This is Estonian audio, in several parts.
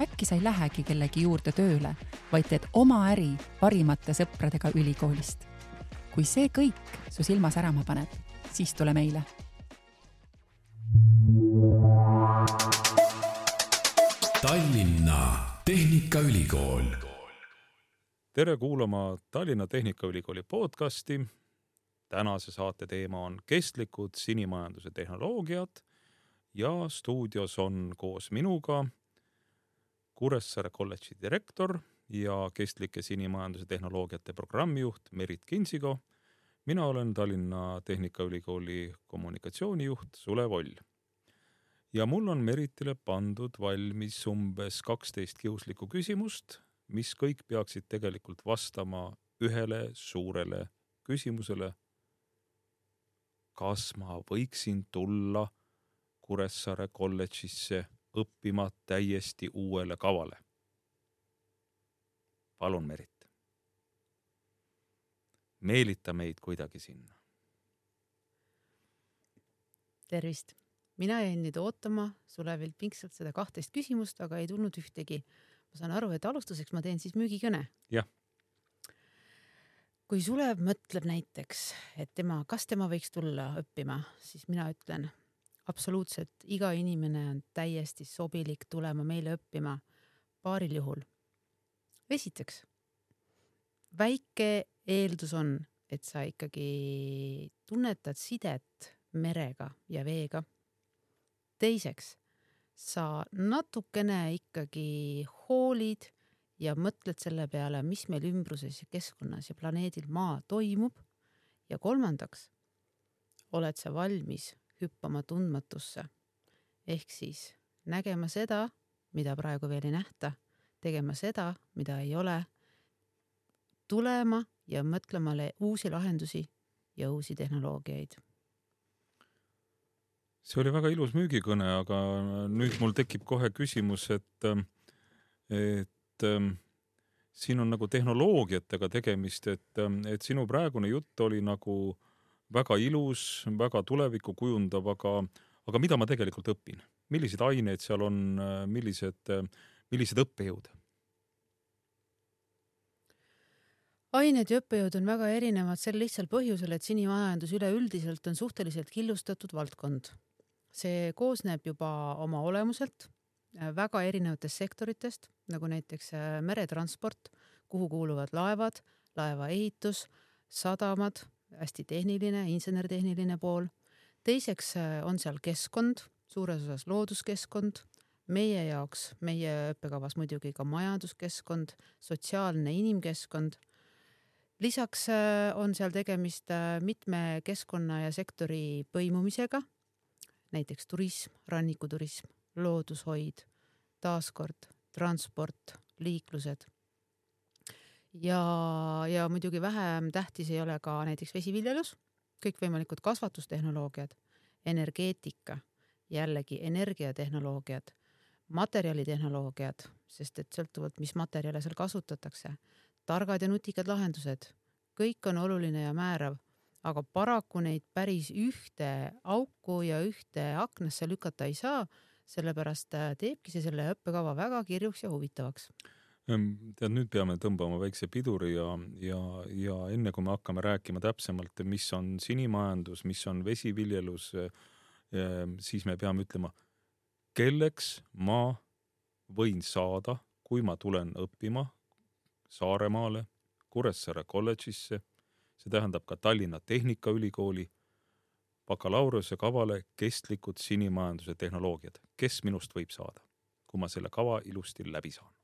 äkki sa ei lähegi kellegi juurde tööle, vaid teed oma äri parimate sõpradega ülikoolist. kui see kõik su silma särama paneb, siis tule meile. Tallinna Tehnikaülikool. tere kuulama Tallinna Tehnikaülikooli podcasti. tänase saate teema on kestlikud sinimajanduse tehnoloogiad ja stuudios on koos minuga Kuressaare kolledži direktor ja kestlike sinimajanduse tehnoloogiate programmijuht Merit Kinsigo. mina olen Tallinna Tehnikaülikooli kommunikatsioonijuht Sulev Oll. ja mul on Meritile pandud valmis umbes kaksteist kiuslikku küsimust, mis kõik peaksid tegelikult vastama ühele suurele küsimusele. kas ma võiksin tulla Kuressaare kolledžisse õppima täiesti uuele kavale. palun, Merit. meelita meid kuidagi sinna. tervist, mina jäin nüüd ootama Sulevilt pingsalt seda kahtteist küsimust, aga ei tulnud ühtegi. ma saan aru, et alustuseks ma teen siis müügikõne. jah. kui Sulev mõtleb näiteks, et tema, kas tema võiks tulla õppima, siis mina ütlen absoluutselt iga inimene on täiesti sobilik tulema meile õppima paaril juhul. esiteks, väike eeldus on, et sa ikkagi tunnetad sidet merega ja veega. teiseks, sa natukene ikkagi hoolid ja mõtled selle peale, mis meil ümbruses ja keskkonnas ja planeedil Maa toimub. ja kolmandaks, oled sa valmis hüppama tundmatusse. ehk siis nägema seda, mida praegu veel ei nähta, tegema seda, mida ei ole, tulema ja mõtlema uusi lahendusi ja uusi tehnoloogiaid. see oli väga ilus müügikõne, aga nüüd mul tekib kohe küsimus, et, et siin on nagu tehnoloogiatega tegemist, et, et sinu praegune jutt oli nagu väga ilus, väga tulevikku kujundav, aga, aga mida ma tegelikult õpin, milliseid aineid seal on, millised, millised õppejõud? ained ja õppejõud on väga erinevad sel lihtsal põhjusel, et sinimajandus üleüldiselt on suhteliselt killustatud valdkond. see koosneb juba oma olemuselt väga erinevatest sektoritest, nagu näiteks meretransport, kuhu kuuluvad laevad, laevaehitus, sadamad hästi tehniline, insenertehniline pool. teiseks äh, on seal keskkond, suures osas looduskeskkond, meie jaoks, meie õppekavas muidugi ka majanduskeskkond, sotsiaalne inimkeskkond. lisaks äh, on seal tegemist äh, mitme keskkonna ja sektori põimumisega, näiteks turism, rannikuturism, loodushoid, taaskord transport, liiklused ja, ja muidugi vähem tähtis ei ole ka näiteks vesiviljelus, kõikvõimalikud kasvatustehnoloogiad, energeetika, jällegi energiatehnoloogiad, materjalitehnoloogiad, sest et sõltuvalt, mis materjale seal kasutatakse, targad ja nutikad lahendused, kõik on oluline ja määrav, aga paraku neid päris ühte auku ja ühte aknasse lükata ei saa, sellepärast äh, teebki see selle õppekava väga kirjuks ja huvitavaks tead, nüüd peame tõmbama väikse piduri ja, ja, ja enne kui me hakkame rääkima täpsemalt, mis on sinimajandus, mis on vesiviljelus, siis me peame ütlema, kelleks ma võin saada, kui ma tulen õppima Saaremaale, Kuressaare kolledžisse, see tähendab ka Tallinna Tehnikaülikooli bakalaureuse kavale kestlikud sinimajanduse tehnoloogiad. kes minust võib saada, kui ma selle kava ilusti läbi saan?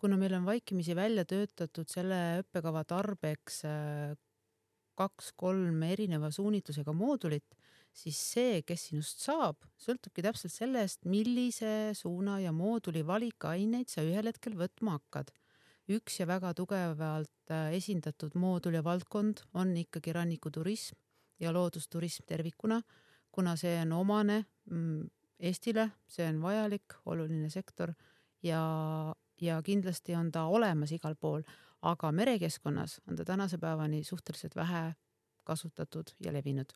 Kuna meil on vaikimisi välja töötatud selle õppekava tarbeks äh, kaks-kolm erineva suunitlusega moodulit, siis see, kes sinust saab, sõltubki täpselt sellest, millise suuna ja mooduli valikaineid sa ühel hetkel võtma hakkad. üks ja väga tugevalt äh, esindatud moodul ja valdkond on ikkagi rannikuturism ja loodusturism tervikuna, kuna see on omane mm, Eestile, see on vajalik, oluline sektor ja, ja kindlasti on ta olemas igal pool, aga merekeskkonnas on ta tänase päevani suhteliselt vähe kasutatud ja levinud.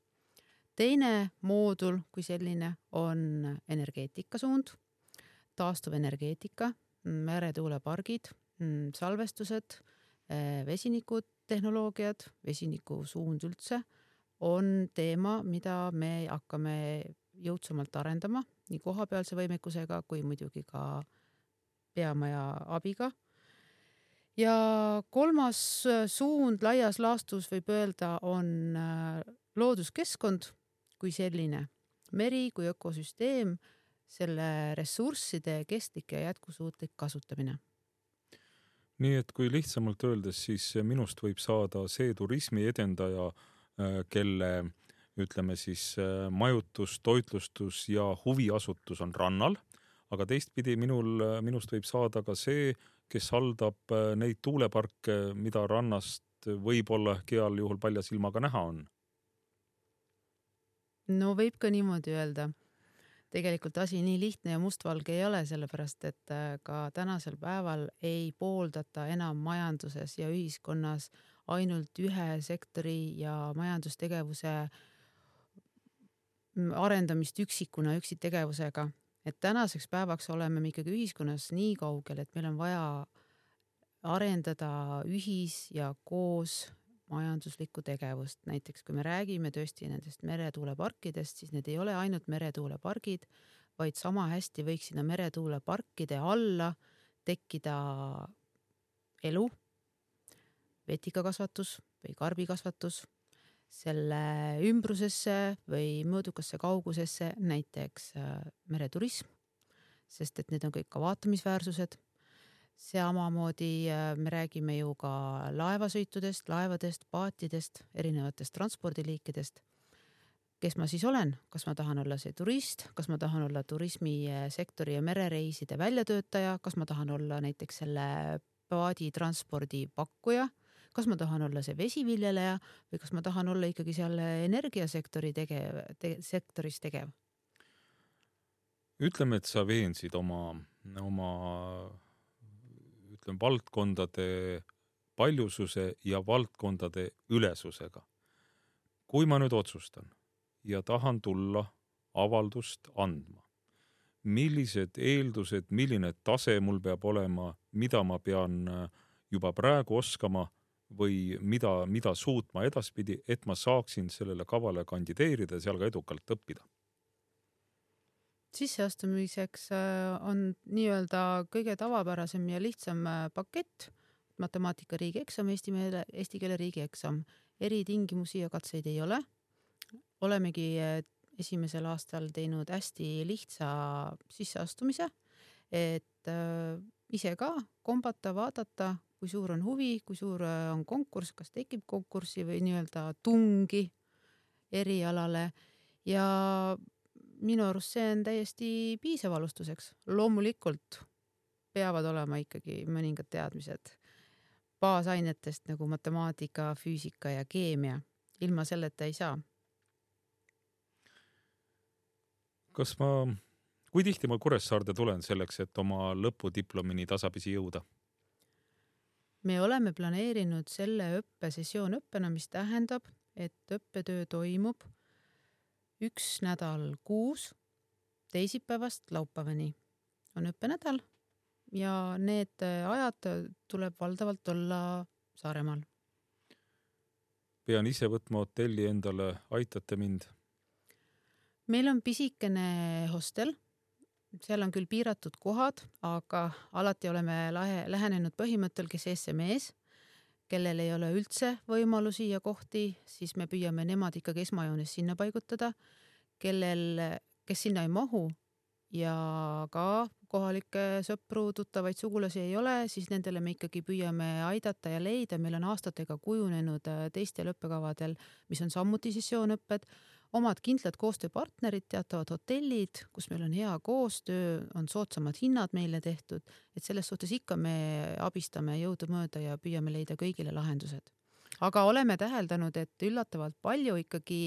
teine moodul kui selline on energeetika suund, taastuvenergeetika, meretuulepargid, salvestused, vesinikutehnoloogiad, vesiniku suund üldse on teema, mida me hakkame jõudsamalt arendama nii kohapealse võimekusega kui muidugi ka peamaja abiga. ja kolmas suund laias laastus võib öelda, on äh, looduskeskkond kui selline, meri kui ökosüsteem, selle ressursside kestlik ja jätkusuutlik kasutamine. Nii et kui lihtsamalt öeldes, siis minust võib saada see turismi edendaja, äh, kelle ütleme siis äh, majutus, toitlustus ja huviasutus on rannal, aga teistpidi minul, minust võib saada ka see, kes haldab äh, neid tuuleparke, mida rannast võib-olla heal juhul palja silmaga näha on. no võib ka niimoodi öelda. tegelikult asi nii lihtne ja mustvalge ei ole, sellepärast et äh, ka tänasel päeval ei pooldata enam majanduses ja ühiskonnas ainult ühe sektori ja majandustegevuse äh, arendamist üksikuna, üksiktegevusega. Et tänaseks päevaks oleme me ikkagi ühiskonnas nii kaugel, et meil on vaja arendada ühis ja koos majanduslikku tegevust, näiteks kui me räägime tõesti nendest meretuuleparkidest, siis need ei ole ainult meretuulepargid, vaid sama hästi võiks sinna meretuuleparkide alla tekkida elu, vetikakasvatus või karbikasvatus selle ümbrusesse või mõõdukasse kaugusesse, näiteks äh, mereturism, sest et need on kõik ka vaatamisväärsused. samamoodi äh, me räägime ju ka laevasõitudest, laevadest, paatidest, erinevatest transpordiliikidest. kes ma siis olen, kas ma tahan olla see turist, kas ma tahan olla turismisektori ja merereiside väljatöötaja, kas ma tahan olla näiteks selle paaditranspordi pakkuja kas ma tahan olla see vesiviljeleja või kas ma tahan olla ikkagi seal energiasektori tegev te,, sektoris tegev? ütleme, et sa veensid oma, oma ütleme valdkondade paljususe ja valdkondade ülesusega. kui ma nüüd otsustan ja tahan tulla avaldust andma, millised eeldused, milline tase mul peab olema, mida ma pean juba praegu oskama või mida, mida suutma edaspidi, et ma saaksin sellele kavale kandideerida ja seal ka edukalt õppida? sisseastumiseks äh, on nii-öelda kõige tavapärasem ja lihtsam äh, pakett, matemaatika riigieksam, eesti meele, eesti keele riigieksam. eritingimusi ja katseid ei ole. olemegi äh, esimesel aastal teinud hästi lihtsa sisseastumise, et ise ka kombata, vaadata, kui suur on huvi, kui suur äh, on konkurss, kas tekib konkurssi või nii-öelda tungi erialale ja minu arust see on täiesti piisav alustuseks. loomulikult peavad olema ikkagi mõningad teadmised baasainetest nagu matemaatika, füüsika ja keemia. ilma selleta ei saa. kas ma, kui tihti ma Kuressaarde tulen selleks, et oma lõpudiplomini tasapisi jõuda? Me oleme planeerinud selle õppesessioon õppena, mis tähendab, et õppetöö toimub üks nädal kuus, teisipäevast laupäevani on õppenädal ja need ajad tuleb valdavalt olla Saaremaal. pean ise võtma hotelli endale, aitate mind? meil on pisikene hostel seal on küll piiratud kohad, aga alati oleme lahe, lähenenud põhimõttel, kes ees, see mees. kellel ei ole üldse võimalusi ja kohti, siis me püüame nemad ikkagi esmajoones sinna paigutada. kellel, kes sinna ei mahu ja ka kohalikke sõpru, tuttavaid, sugulasi ei ole, siis nendele me ikkagi püüame aidata ja leida. meil on aastatega kujunenud äh, teistel õppekavadel, mis on samuti sessioonõpped omad kindlad koostööpartnerid, teatavad hotellid, kus meil on hea koostöö, on soodsamad hinnad meile tehtud, et selles suhtes ikka me abistame jõudumööda ja püüame leida kõigile lahendused aga oleme täheldanud, et üllatavalt palju ikkagi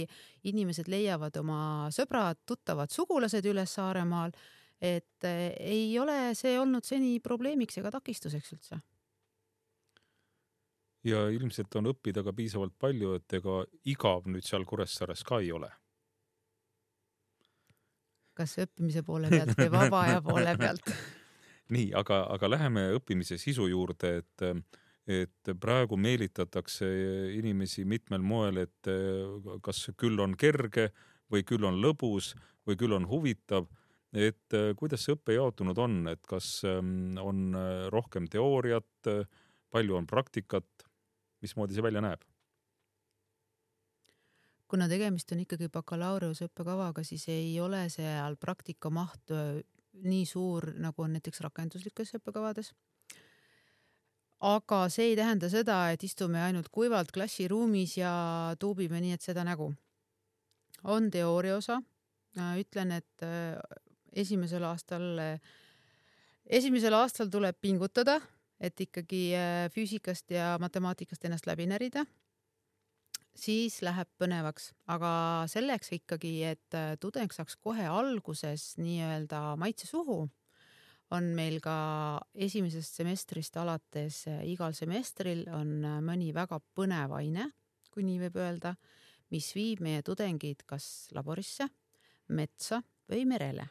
inimesed leiavad oma sõbrad, tuttavad, sugulased üles Saaremaal. et eh, ei ole see olnud seni probleemiks ega takistuseks üldse ja ilmselt on õppida ka piisavalt palju, et ega igav nüüd seal Kuressaares ka ei ole. kas õppimise poole pealt või vaba aja poole pealt? nii, aga, aga läheme õppimise sisu juurde, et, et praegu meelitatakse inimesi mitmel moel, et kas küll on kerge või küll on lõbus või küll on huvitav et kuidas see õpe jaotunud on, et kas on rohkem teooriat, palju on praktikat, mismoodi see välja näeb? kuna tegemist on ikkagi bakalaureuseõppekavaga, siis ei ole seal praktika maht nii suur, nagu on näiteks rakenduslikes õppekavades. aga see ei tähenda seda, et istume ainult kuivalt klassiruumis ja tuubime nii, et seda nägu. on teooria osa. Ütlen, et esimesel aastal, esimesel aastal tuleb pingutada et ikkagi äh, füüsikast ja matemaatikast ennast läbi närida, siis läheb põnevaks, aga selleks ikkagi, et äh, tudeng saaks kohe alguses nii-öelda maitse suhu, on meil ka esimesest semestrist alates äh, igal semestril on mõni väga põnev aine, kui nii võib öelda, mis viib meie tudengid kas laborisse, metsa või merele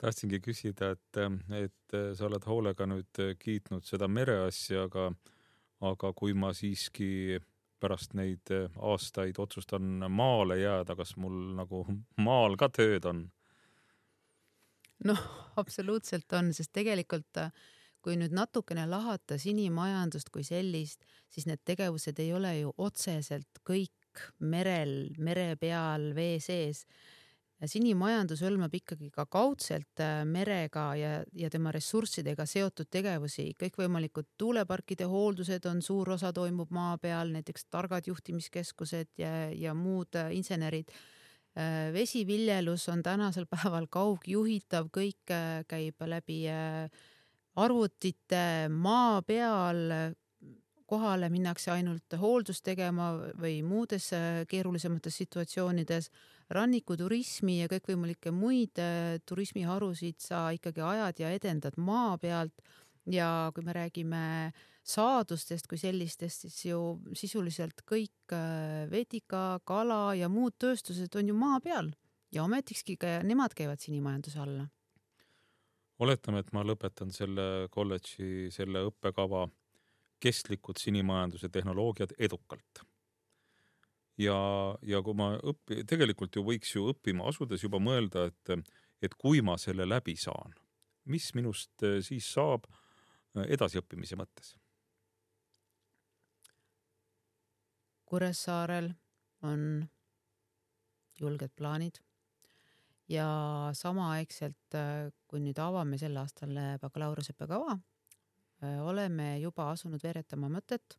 tahtsingi küsida, et, et sa oled hoolega nüüd kiitnud seda mereasja, aga, aga kui ma siiski pärast neid aastaid otsustan maale jääda, kas mul nagu maal ka tööd on? noh, absoluutselt on, sest tegelikult kui nüüd natukene lahata sinimajandust kui sellist, siis need tegevused ei ole ju otseselt kõik merel, mere peal, vee sees sinimajandus hõlmab ikkagi ka kaudselt äh, merega ja, ja tema ressurssidega seotud tegevusi, kõikvõimalikud tuuleparkide hooldused on suur osa toimub maa peal, näiteks targad juhtimiskeskused ja, ja muud äh, insenerid. Äh, vesiviljelus on tänasel päeval kaugjuhitav, kõik käib läbi arvutite maa peal, kohale minnakse ainult hooldust tegema või muudes keerulisemates situatsioonides. Rannikuturismi ja kõikvõimalikke muid äh, turismiharusid sa ikkagi ajad ja edendad maa pealt. Ja kui me räägime saadustest kui sellistest, siis ju sisuliselt kõik äh, vetika, kala ja muud tööstused on ju maa peal. Ja ometikski ka nemad käivad sinimajanduse alla. oletame, et ma lõpetan selle kolledži, selle õppekava kestlikud sinimajanduse tehnoloogiad edukalt ja, ja kui ma õpi-, tegelikult ju võiks ju õppima asudes juba mõelda, et, et kui ma selle läbi saan, mis minust eh, siis saab eh, edasiõppimise mõttes? Kuressaarel on julged plaanid ja samaaegselt, eh, kui nüüd avame sel aastal bakalaureuseõppekava, oleme juba asunud veeretama mõtet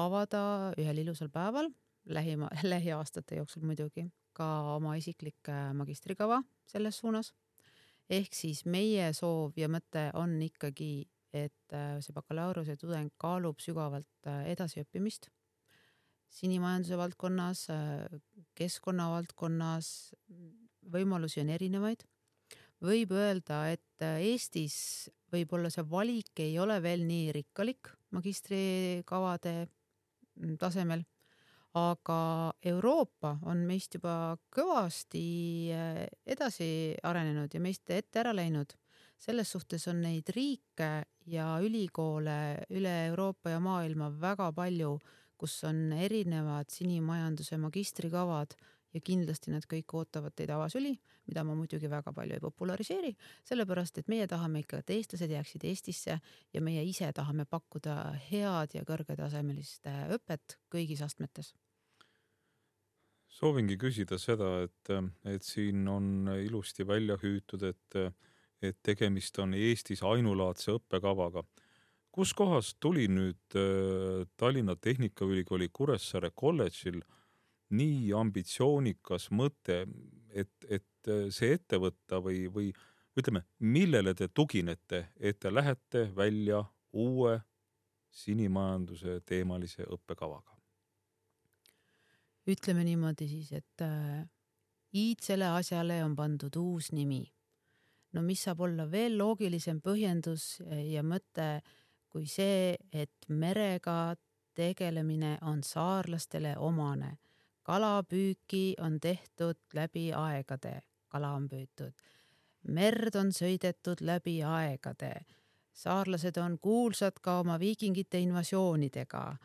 avada ühel ilusal päeval lähima, lähiaastate jooksul muidugi ka oma isiklik äh, magistrikava selles suunas. ehk siis meie soov ja mõte on ikkagi, et äh, see bakalaureuse tudeng kaalub sügavalt äh, edasiõppimist sinimajanduse valdkonnas, keskkonna valdkonnas, võimalusi on erinevaid. Võib öelda, et Eestis võib-olla see valik ei ole veel nii rikkalik magistrikavade mm, tasemel aga Euroopa on meist juba kõvasti eh, edasi arenenud ja meist ette ära läinud. selles suhtes on neid riike ja ülikoole üle Euroopa ja maailma väga palju, kus on erinevad sinimajanduse magistrikavad ja kindlasti nad kõik ootavad teid avasüli, mida ma muidugi väga palju ei populariseeri, sellepärast et meie tahame ikka, et eestlased jääksid Eestisse ja meie ise tahame pakkuda head ja kõrgetasemelist õpet kõigis astmetes soovingi küsida seda, et, et siin on ilusti välja hüütud, et, et tegemist on Eestis ainulaadse õppekavaga. kuskohast tuli nüüd äh, Tallinna Tehnikaülikooli Kuressaare kolledžil nii ambitsioonikas mõte, et, et äh, see ette võtta või, või ütleme, millele te tuginete, et te lähete välja uue sinimajanduse teemalise õppekavaga? ütleme niimoodi siis, et äh, iidsele asjale on pandud uus nimi. no mis saab olla veel loogilisem põhjendus ja mõte kui see, et merega tegelemine on saarlastele omane. Kalapüüki on tehtud läbi aegade, kala on püütud. merd on sõidetud läbi aegade. saarlased on kuulsad ka oma viikingite invasioonidega.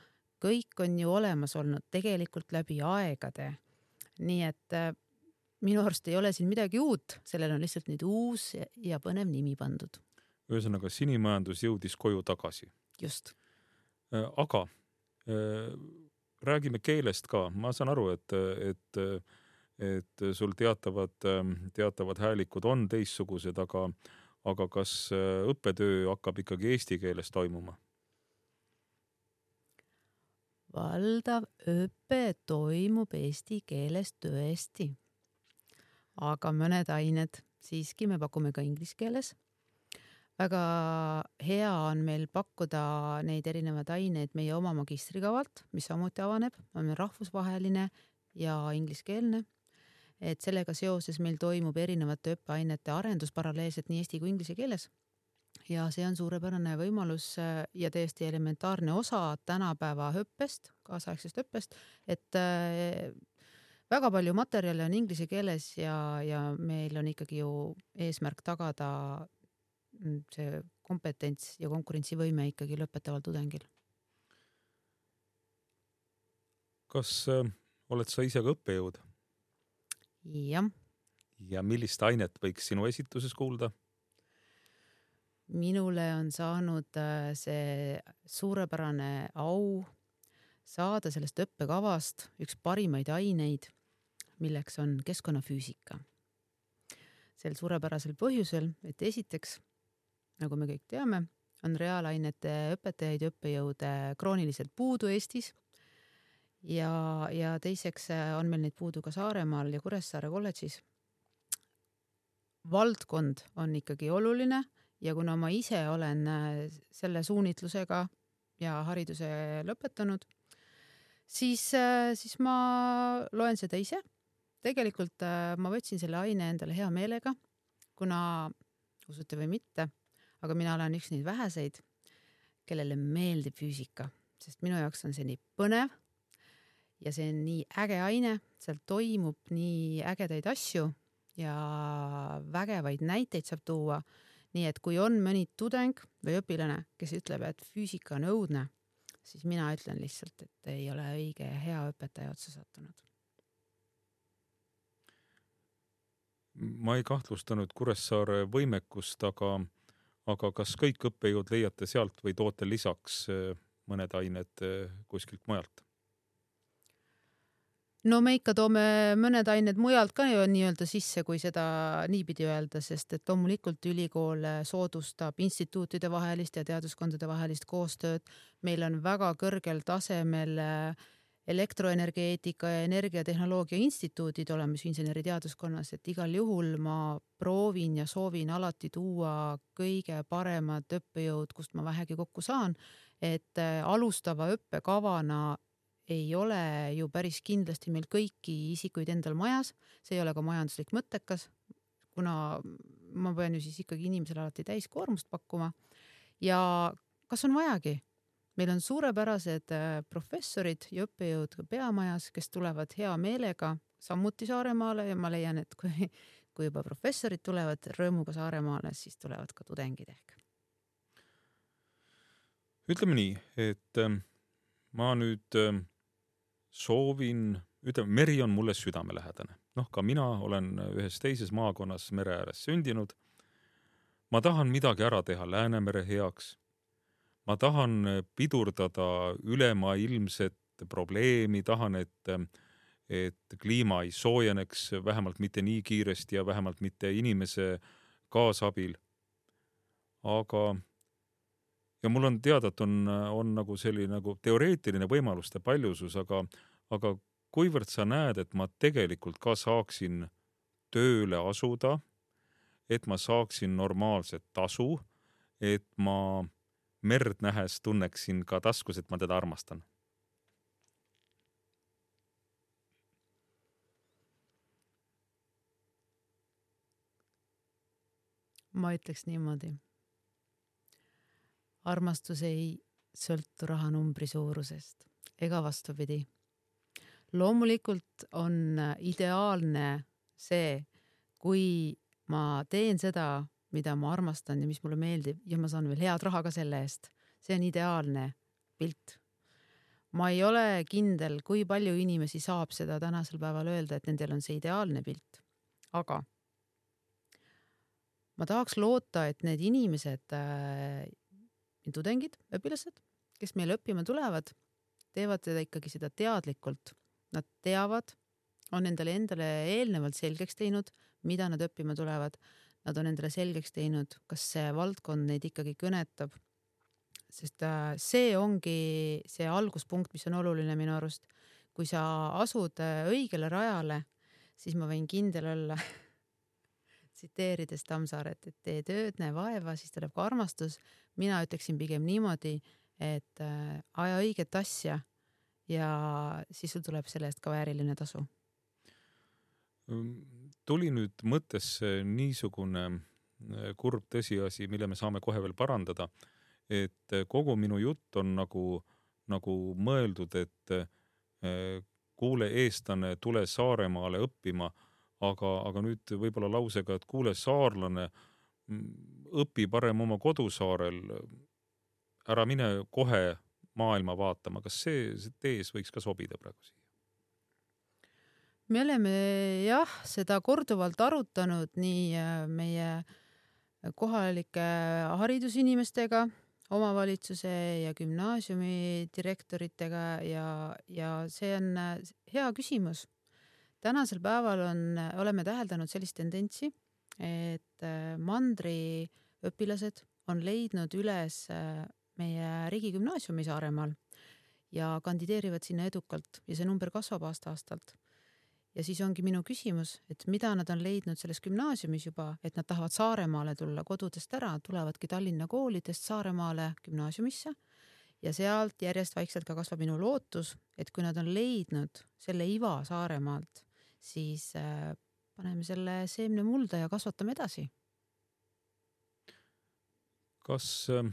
kõik on ju olemas olnud tegelikult läbi aegade. nii et äh, minu arust ei ole siin midagi uut, sellel on lihtsalt nüüd uus ja põnev nimi pandud ühesõnaga sinimajandus jõudis koju tagasi. just. Äh, aga äh, räägime keelest ka, ma saan aru, et, et, et sul teatavad, teatavad häälikud on teistsugused, aga, aga kas õppetöö hakkab ikkagi eesti keeles toimuma? valdav õpe toimub eesti keeles tõesti. aga mõned ained siiski me pakume ka inglise keeles väga hea on meil pakkuda neid erinevaid aineid meie oma magistrikavalt, mis samuti avaneb, on rahvusvaheline ja ingliskeelne. et sellega seoses meil toimub erinevate õppeainete arendus paralleelselt nii eesti kui inglise keeles. ja see on suurepärane võimalus äh, ja täiesti elementaarne osa tänapäeva õppest, kaasaegsest õppest, et äh, väga palju materjale on inglise keeles ja, ja meil on ikkagi ju eesmärk tagada see kompetents ja konkurentsivõime ikkagi lõpetaval tudengil. kas äh, oled sa ise ka õppejõud? jah. ja millist ainet võiks sinu esituses kuulda? minule on saanud äh, see suurepärane au saada sellest õppekavast üks parimaid aineid, milleks on keskkonnafüüsika. sel suurepärasel põhjusel, et esiteks nagu me kõik teame, on reaalainete õpetajaid ja õppejõude krooniliselt puudu Eestis. ja, ja teiseks äh, on meil neid puudu ka Saaremaal ja Kuressaare kolledžis. valdkond on ikkagi oluline ja kuna ma ise olen äh, selle suunitlusega ja hariduse lõpetanud, siis, äh, siis ma loen seda ise. tegelikult ma võtsin selle aine endale hea meelega, kuna usute või mitte aga mina olen üks neid väheseid, kellele meeldib füüsika, sest minu jaoks on see nii põnev ja see on nii äge aine, seal toimub nii ägedaid asju ja vägevaid näiteid saab tuua. nii et kui on mõni tudeng või õpilane, kes ütleb, et füüsika on õudne, siis mina ütlen lihtsalt, et ei ole õige ja hea õpetaja otsa sattunud. ma ei kahtlustanud Kuressaare võimekust, aga aga kas kõik õppejõud leiate sealt või toote lisaks äh, mõned ained äh, kuskilt mujalt? no me ikka toome mõned ained mujalt ka nii-öelda sisse, kui seda niipidi öelda, sest et loomulikult ülikool soodustab instituutide vahelist ja teaduskondade vahelist koostööd. meil on väga kõrgel tasemel äh, elektroenergeetika ja energiatehnoloogia instituudid olemas inseneriteaduskonnas, et igal juhul ma proovin ja soovin alati tuua kõige paremad õppejõud, kust ma vähegi kokku saan. et äh, alustava õppekavana ei ole ju päris kindlasti meil kõiki isikuid endal majas, see ei ole ka majanduslik mõttekas, kuna ma pean ju siis ikkagi inimesele alati täiskoormust pakkuma. ja kas on vajagi meil on suurepärased äh, professorid ja õppejõud ka peamajas, kes tulevad hea meelega samuti Saaremaale ja ma leian, et kui, kui juba professorid tulevad rõõmuga Saaremaale, siis tulevad ka tudengid ehk. ütleme nii, et ähm, ma nüüd ähm, soovin, ütleme, meri on mulle südamelähedane, noh, ka mina olen ühes teises maakonnas mere ääres sündinud. ma tahan midagi ära teha Läänemere heaks ma tahan pidurdada ülemaailmset probleemi, tahan, et, et kliima ei soojeneks vähemalt mitte nii kiiresti ja vähemalt mitte inimese kaasabil. aga ja mul on teada, et on, on nagu selline nagu teoreetiline võimaluste paljusus, aga, aga kuivõrd sa näed, et ma tegelikult ka saaksin tööle asuda, et ma saaksin normaalset tasu, et ma merd nähes tunneksin ka taskus, et ma teda armastan ma ütleks niimoodi. armastus ei sõltu rahanumbri suurusest ega vastupidi. loomulikult on ideaalne see, kui ma teen seda, mida ma armastan ja mis mulle meeldib ja ma saan veel head raha ka selle eest. see on ideaalne pilt. ma ei ole kindel, kui palju inimesi saab seda tänasel päeval öelda, et nendel on see ideaalne pilt. aga ma tahaks loota, et need inimesed äh,, tudengid, õpilased, kes meile õppima tulevad, teevad seda ikkagi seda teadlikult. Nad teavad, on endale endale eelnevalt selgeks teinud, mida nad õppima tulevad. Nad on endale selgeks teinud, kas see valdkond neid ikkagi kõnetab. sest äh, see ongi see alguspunkt, mis on oluline minu arust. kui sa asud äh, õigele rajale, siis ma võin kindel olla tsiteerides Tammsaaret, et tee tööd, näe vaeva, siis tuleb ka armastus. mina ütleksin pigem niimoodi, et äh, aja õiget asja ja siis sul tuleb selle eest ka vääriline tasu. Tuli nüüd mõttesse niisugune äh, kurb tõsiasi, mille me saame kohe veel parandada, et äh, kogu minu jutt on nagu, nagu mõeldud, et kuule, eestlane, tule Saaremaale õppima aga, aga nüüd võib-olla lausega, et kuule, saarlane, õpi parem oma kodusaarel, ära mine kohe maailma vaatama, kas see, see tees võiks ka sobida praegu siia? Me oleme jah, seda korduvalt arutanud nii äh, meie kohalike haridusinimestega, omavalitsuse ja gümnaasiumi direktoritega ja, ja see on äh, hea küsimus tänasel päeval on, oleme täheldanud sellist tendentsi, et äh, mandri õpilased on leidnud üles meie riigigümnaasiumi Saaremaal ja kandideerivad sinna edukalt ja see number kasvab aasta-aastalt. Ja siis ongi minu küsimus, et mida nad on leidnud selles gümnaasiumis juba, et nad tahavad Saaremaale tulla kodudest ära, tulevadki Tallinna koolidest Saaremaale gümnaasiumisse ja sealt järjest vaikselt ka kasvab minu lootus, et kui nad on leidnud selle iva Saaremaalt, siis äh, paneme selle seemne mulda ja kasvatame edasi. kas äh,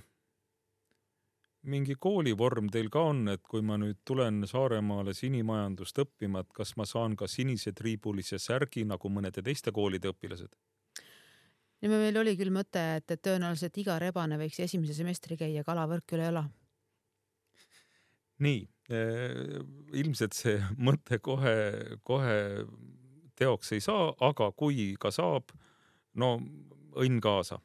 mingi koolivorm teil ka on, et kui ma nüüd tulen Saaremaale sinimajandust õppima, et kas ma saan ka sinise triibulise särgi nagu mõnede teiste koolide õpilased? ja meil oli küll mõte, et, et tõenäoliselt iga rebane võiks esimese semestri käia kalavõrk üle õla. nii Äh, ilmselt see mõte kohe, kohe teoks ei saa, aga kui ka saab, no õnn kaasa.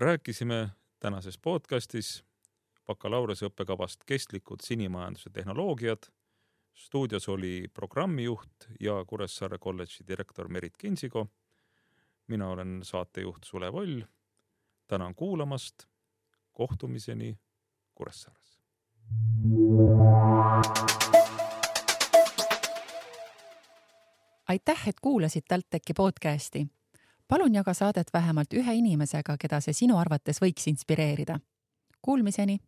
rääkisime tänases podcastis bakalaureuse õppekavast Kestlikud sinimajanduse tehnoloogiad. stuudios oli programmijuht ja Kuressaare kolledži direktor Merit Kinsigo. mina olen saatejuht Sulev Oll. tänan kuulamast. kohtumiseni Kuressaares aitäh, et kuulasid TalTechi podcasti. Palun jaga saadet vähemalt ühe inimesega, keda see sinu arvates võiks inspireerida. Kuulmiseni